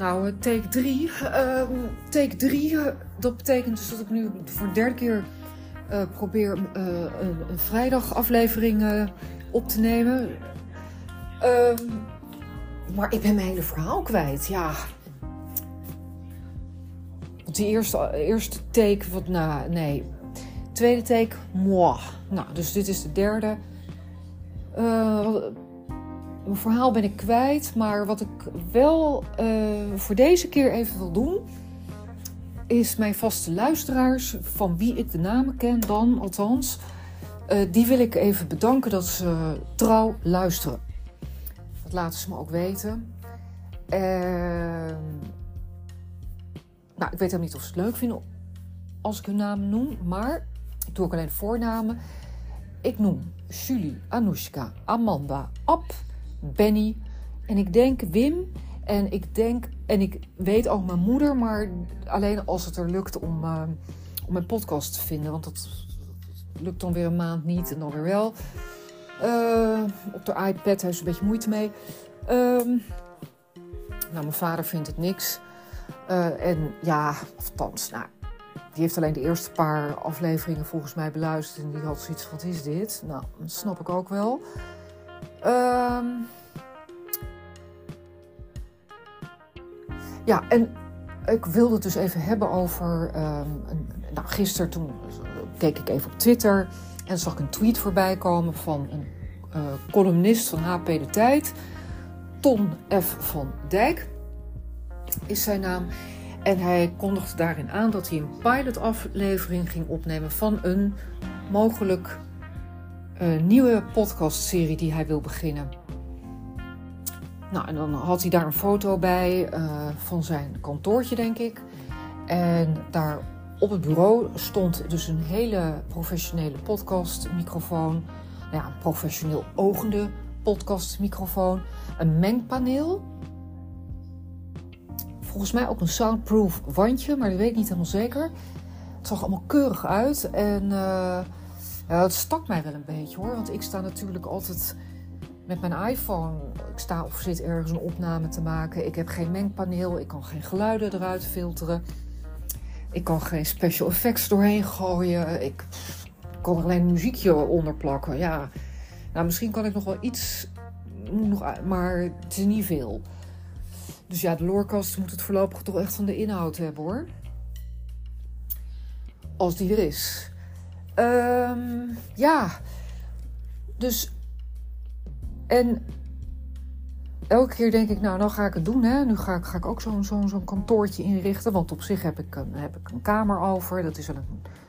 Nou, take 3. take 3, dat betekent dus dat ik nu voor de derde keer uh, probeer een, een vrijdag aflevering uh, op te nemen. Ehm, maar ik ben mijn hele verhaal kwijt, ja. Want die eerste, eerste take, wat, nou, nee. Tweede take, moi. Nou, dus dit is de derde. Mijn verhaal ben ik kwijt, maar wat ik wel voor deze keer even wil doen is mijn vaste luisteraars, van wie ik de namen ken dan althans, uh, die wil ik even bedanken dat ze trouw luisteren. Dat laten ze me ook weten. Uh, nou, ik weet helemaal niet of ze het leuk vinden als ik hun namen noem, maar ik doe ook alleen voornamen. Ik noem Julie, Anoushka, Amanda, Ab, Benny en ik denk Wim en ik denk, en ik weet ook mijn moeder, maar alleen als het er lukt om, uh, om mijn podcast te vinden. Want dat lukt dan weer een maand niet en dan weer wel. Uh, op de iPad heeft ze een beetje moeite mee. Uh, nou, mijn vader vindt het niks. Uh, en ja, althans, nou, die heeft alleen de eerste paar afleveringen volgens mij beluisterd. En die had zoiets van, wat is dit? Nou, dat snap ik ook wel. Ehm Ja, en ik wilde het dus even hebben over. Um, nou, gisteren toen keek ik even op Twitter en zag ik een tweet voorbij komen van een uh, columnist van HP De Tijd. Ton F. van Dijk is zijn naam. En hij kondigde daarin aan dat hij een pilotaflevering ging opnemen van een mogelijk nieuwe podcastserie die hij wil beginnen. Nou, en dan had hij daar een foto bij uh, van zijn kantoortje, denk ik. En daar op het bureau stond dus een hele professionele podcastmicrofoon. Nou ja, een professioneel ogende podcastmicrofoon. Een mengpaneel. Volgens mij ook een soundproof wandje, maar dat weet ik niet helemaal zeker. Het zag allemaal keurig uit. En uh, het stak mij wel een beetje hoor. Want ik sta natuurlijk altijd met mijn iPhone. Ik sta of zit ergens een opname te maken. Ik heb geen mengpaneel. Ik kan geen geluiden eruit filteren. Ik kan geen special effects doorheen gooien. Ik kan alleen een muziekje onder plakken. Ja, nou, misschien kan ik nog wel iets, maar het is niet veel. Dus ja, de loorkast moet het voorlopig toch echt van de inhoud hebben hoor. Als die er is. Um, ja, dus en elke keer denk ik, nou, nou ga ik het doen. Hè. Nu ga ik, ga ik ook zo'n zo'n zo'n kantoortje inrichten. Want op zich heb ik een, heb ik een kamer over. Dat is een,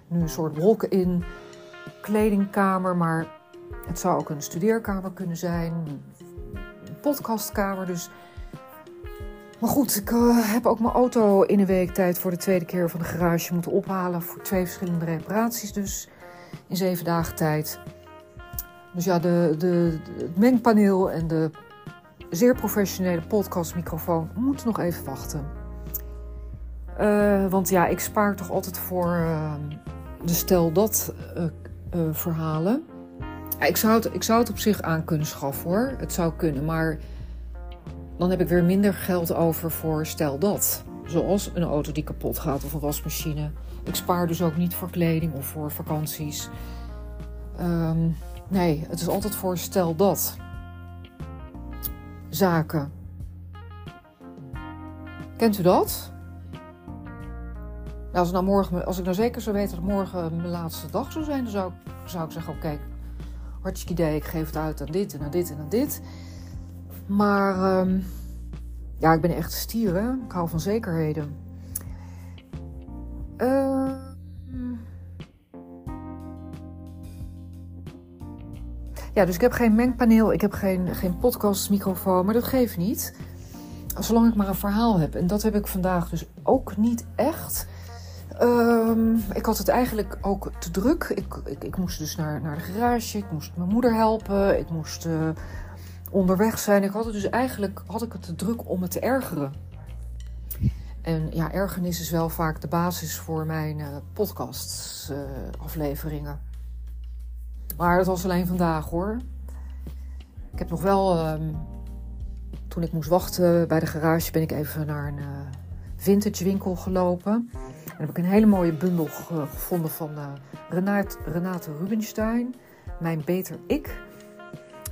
nu een soort wolken in kledingkamer. Maar het zou ook een studeerkamer kunnen zijn. Een podcastkamer. Dus. Maar goed, ik uh, heb ook mijn auto in een week tijd voor de tweede keer van de garage moeten ophalen. Voor twee verschillende reparaties. Dus in zeven dagen tijd. Dus ja, de, de, het mengpaneel en de zeer professionele podcastmicrofoon moeten nog even wachten. Uh, want ja, ik spaar toch altijd voor uh, de stel dat uh, verhalen. Ik, zou het, ik zou het op zich aan kunnen schaffen hoor. Het zou kunnen, maar dan heb ik weer minder geld over voor stel dat. Zoals een auto die kapot gaat of een wasmachine. Ik spaar dus ook niet voor kleding of voor vakanties. Um, Nee, het is altijd voor stel dat. Zaken. Kent u dat? Nou, als, nou morgen, als ik nou zeker zou weten dat morgen mijn laatste dag zou zijn, dan zou, zou ik zeggen: Oké, okay, hartstikke idee, ik geef het uit aan dit en aan dit en aan dit. Maar um, ja, ik ben echt stier, hè? Ik hou van zekerheden. Uh, Ja, dus ik heb geen mengpaneel, ik heb geen, geen podcastmicrofoon, maar dat geeft niet. Zolang ik maar een verhaal heb. En dat heb ik vandaag dus ook niet echt. Um, ik had het eigenlijk ook te druk. Ik, ik, ik, moest dus naar, naar de garage, ik moest mijn moeder helpen, ik moest uh, onderweg zijn. Ik had het dus eigenlijk had ik het te druk om het te ergeren. En ja, ergernis is wel vaak de basis voor mijn uh, podcast uh, afleveringen. Maar dat was alleen vandaag hoor. Ik heb nog wel um, toen ik moest wachten bij de garage, ben ik even naar een uh, vintage winkel gelopen. En heb ik een hele mooie bundel gevonden van Renate, Renate Rubenstein, Mijn Beter Ik.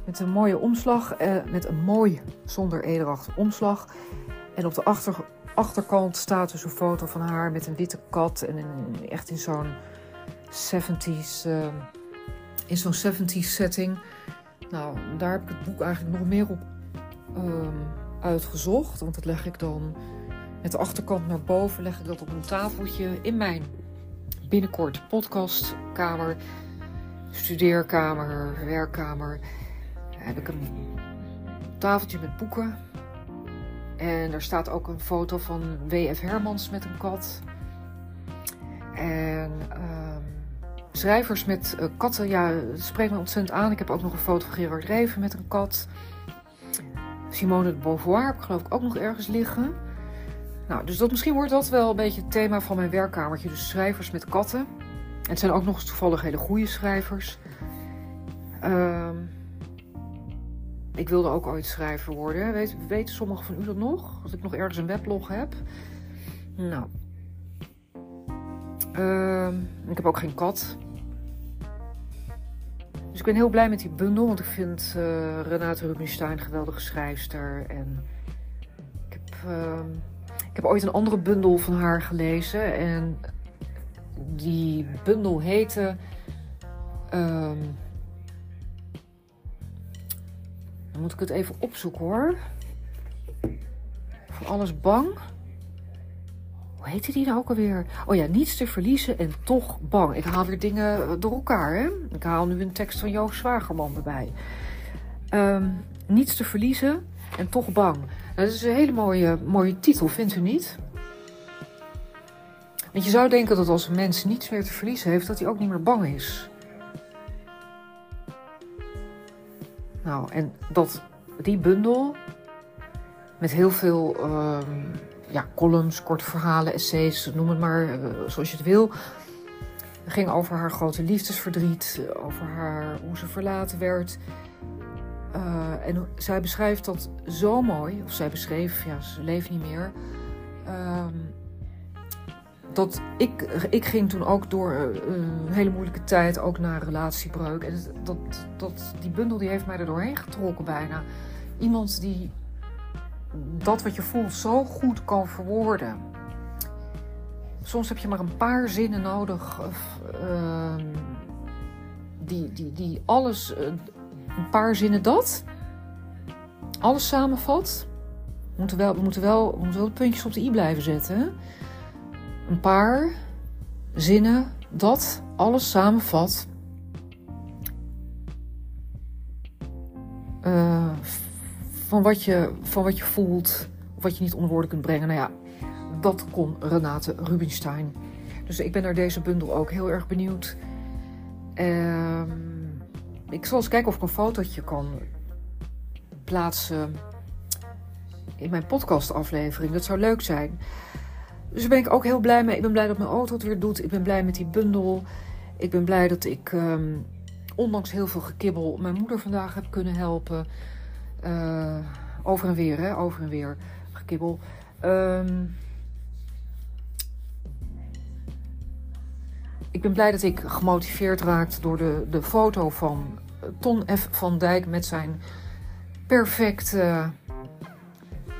Met een mooie omslag, met een mooi zonder ederachtig omslag. En op de achter, achterkant staat dus een foto van haar met een witte kat. En echt in zo'n 70s, in zo'n 70s setting. Nou, daar heb ik het boek eigenlijk nog meer op um, uitgezocht. Want dat leg ik dan met de achterkant naar boven. Leg ik dat op een tafeltje in mijn binnenkort podcastkamer, studeerkamer, werkkamer. heb ik een tafeltje met boeken. En er staat ook een foto van W.F. Hermans met een kat. En um, schrijvers met uh, katten, ja, dat spreekt me ontzettend aan. Ik heb ook nog een foto van Gerard Reven met een kat. Simone de Beauvoir heb ik geloof ik ook nog ergens liggen. Nou, dus dat, misschien wordt dat wel een beetje het thema van mijn werkkamertje. Dus schrijvers met katten. En het zijn ook nog eens toevallig hele goede schrijvers. Uh, ik wilde ook ooit schrijver worden. Weet, weten sommigen van u dat nog? Dat ik nog ergens een weblog heb. Nou. Uh, ik heb ook geen kat. Dus ik ben heel blij met die bundel, want ik vind uh, Renate Rubinstein een geweldige schrijfster. En ik heb, uh, ik heb ooit een andere bundel van haar gelezen. En die bundel heette. Um, dan moet ik het even opzoeken hoor. Van alles bang. Hoe heette die nou ook alweer? Oh ja, niets te verliezen en toch bang. Ik haal weer dingen door elkaar, hè? Ik haal nu een tekst van Joost Zwagerman erbij. Um, niets te verliezen en toch bang. Dat is een hele mooie, mooie titel, vindt u niet? Want je zou denken dat als een mens niets meer te verliezen heeft, dat hij ook niet meer bang is. Nou, en dat, die bundel met heel veel um, ja, columns, korte verhalen, essays, noem het maar uh, zoals je het wil. Het ging over haar grote liefdesverdriet, over haar, hoe ze verlaten werd. Uh, en zij beschrijft dat zo mooi, of zij beschreef, ja, ze leeft niet meer. Um, dat ik, ik ging toen ook door uh, een hele moeilijke tijd, ook naar relatiebreuk. En dat, dat, die bundel die heeft mij er doorheen getrokken bijna. Iemand die dat wat je voelt zo goed kan verwoorden. Soms heb je maar een paar zinnen nodig uh, die, die, die alles, uh, een paar zinnen dat, alles samenvat. We moeten wel, we moeten wel, we moeten wel puntjes op de i blijven zetten. Een paar zinnen dat alles samenvat. Uh, van wat je, van wat je voelt, of wat je niet onder woorden kunt brengen. Nou ja, dat kon Renate Rubinstein. Dus ik ben naar deze bundel ook heel erg benieuwd. Uh, ik zal eens kijken of ik een fotootje kan plaatsen in mijn podcastaflevering. Dat zou leuk zijn. Dus daar ben ik ook heel blij mee. Ik ben blij dat mijn auto het weer doet. Ik ben blij met die bundel. Ik ben blij dat ik, um, ondanks heel veel gekibbel, mijn moeder vandaag heb kunnen helpen. Uh, over en weer, hè? Over en weer gekibbel. Um, ik ben blij dat ik gemotiveerd raakte door de, de foto van Ton F. van Dijk met zijn perfecte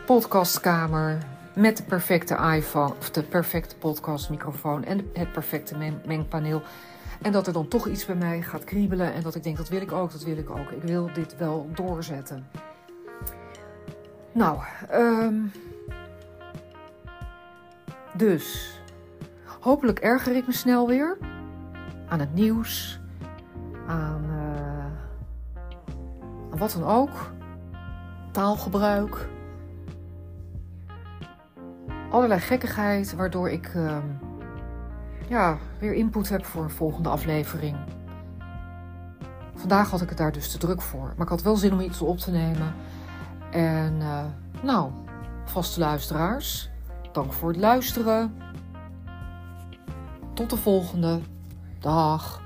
podcastkamer. Met de perfecte iPhone, of de perfecte podcastmicrofoon en het perfecte mengpaneel. En dat er dan toch iets bij mij gaat kriebelen. En dat ik denk, dat wil ik ook, dat wil ik ook. Ik wil dit wel doorzetten. Nou, um, dus. Hopelijk erger ik me snel weer. Aan het nieuws. Aan, uh, aan wat dan ook. Taalgebruik. Allerlei gekkigheid, waardoor ik uh, ja, weer input heb voor een volgende aflevering. Vandaag had ik het daar dus te druk voor. Maar ik had wel zin om iets op te nemen. En uh, nou, vaste luisteraars, dank voor het luisteren. Tot de volgende. Dag.